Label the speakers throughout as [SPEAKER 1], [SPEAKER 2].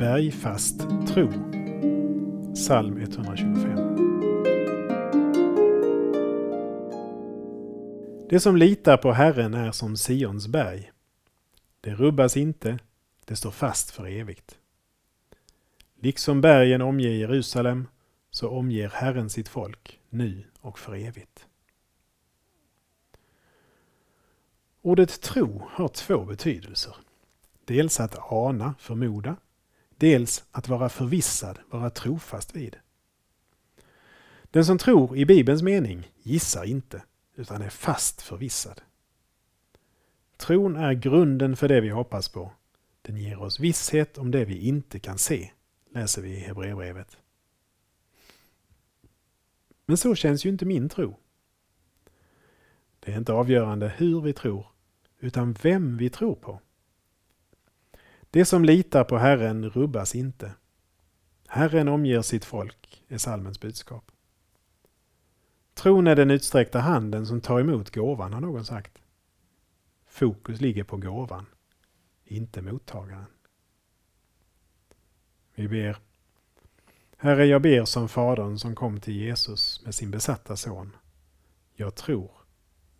[SPEAKER 1] bergfast tro. Psalm 125. Det som litar på Herren är som Sions berg. Det rubbas inte, det står fast för evigt. Liksom bergen omger Jerusalem, så omger Herren sitt folk nu och för evigt. Ordet tro har två betydelser. Dels att ana, förmoda, dels att vara förvissad, vara trofast vid. Den som tror i Bibelns mening gissar inte, utan är fast förvissad. Tron är grunden för det vi hoppas på. Den ger oss visshet om det vi inte kan se, läser vi i Hebreerbrevet. Men så känns ju inte min tro. Det är inte avgörande hur vi tror, utan vem vi tror på. Det som litar på Herren rubbas inte. Herren omger sitt folk, är salmens budskap. Tron är den utsträckta handen som tar emot gåvan, har någon sagt. Fokus ligger på gåvan, inte mottagaren. Vi ber. Herre, jag ber som Fadern som kom till Jesus med sin besatta son. Jag tror.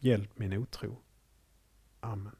[SPEAKER 1] Hjälp min otro. Amen.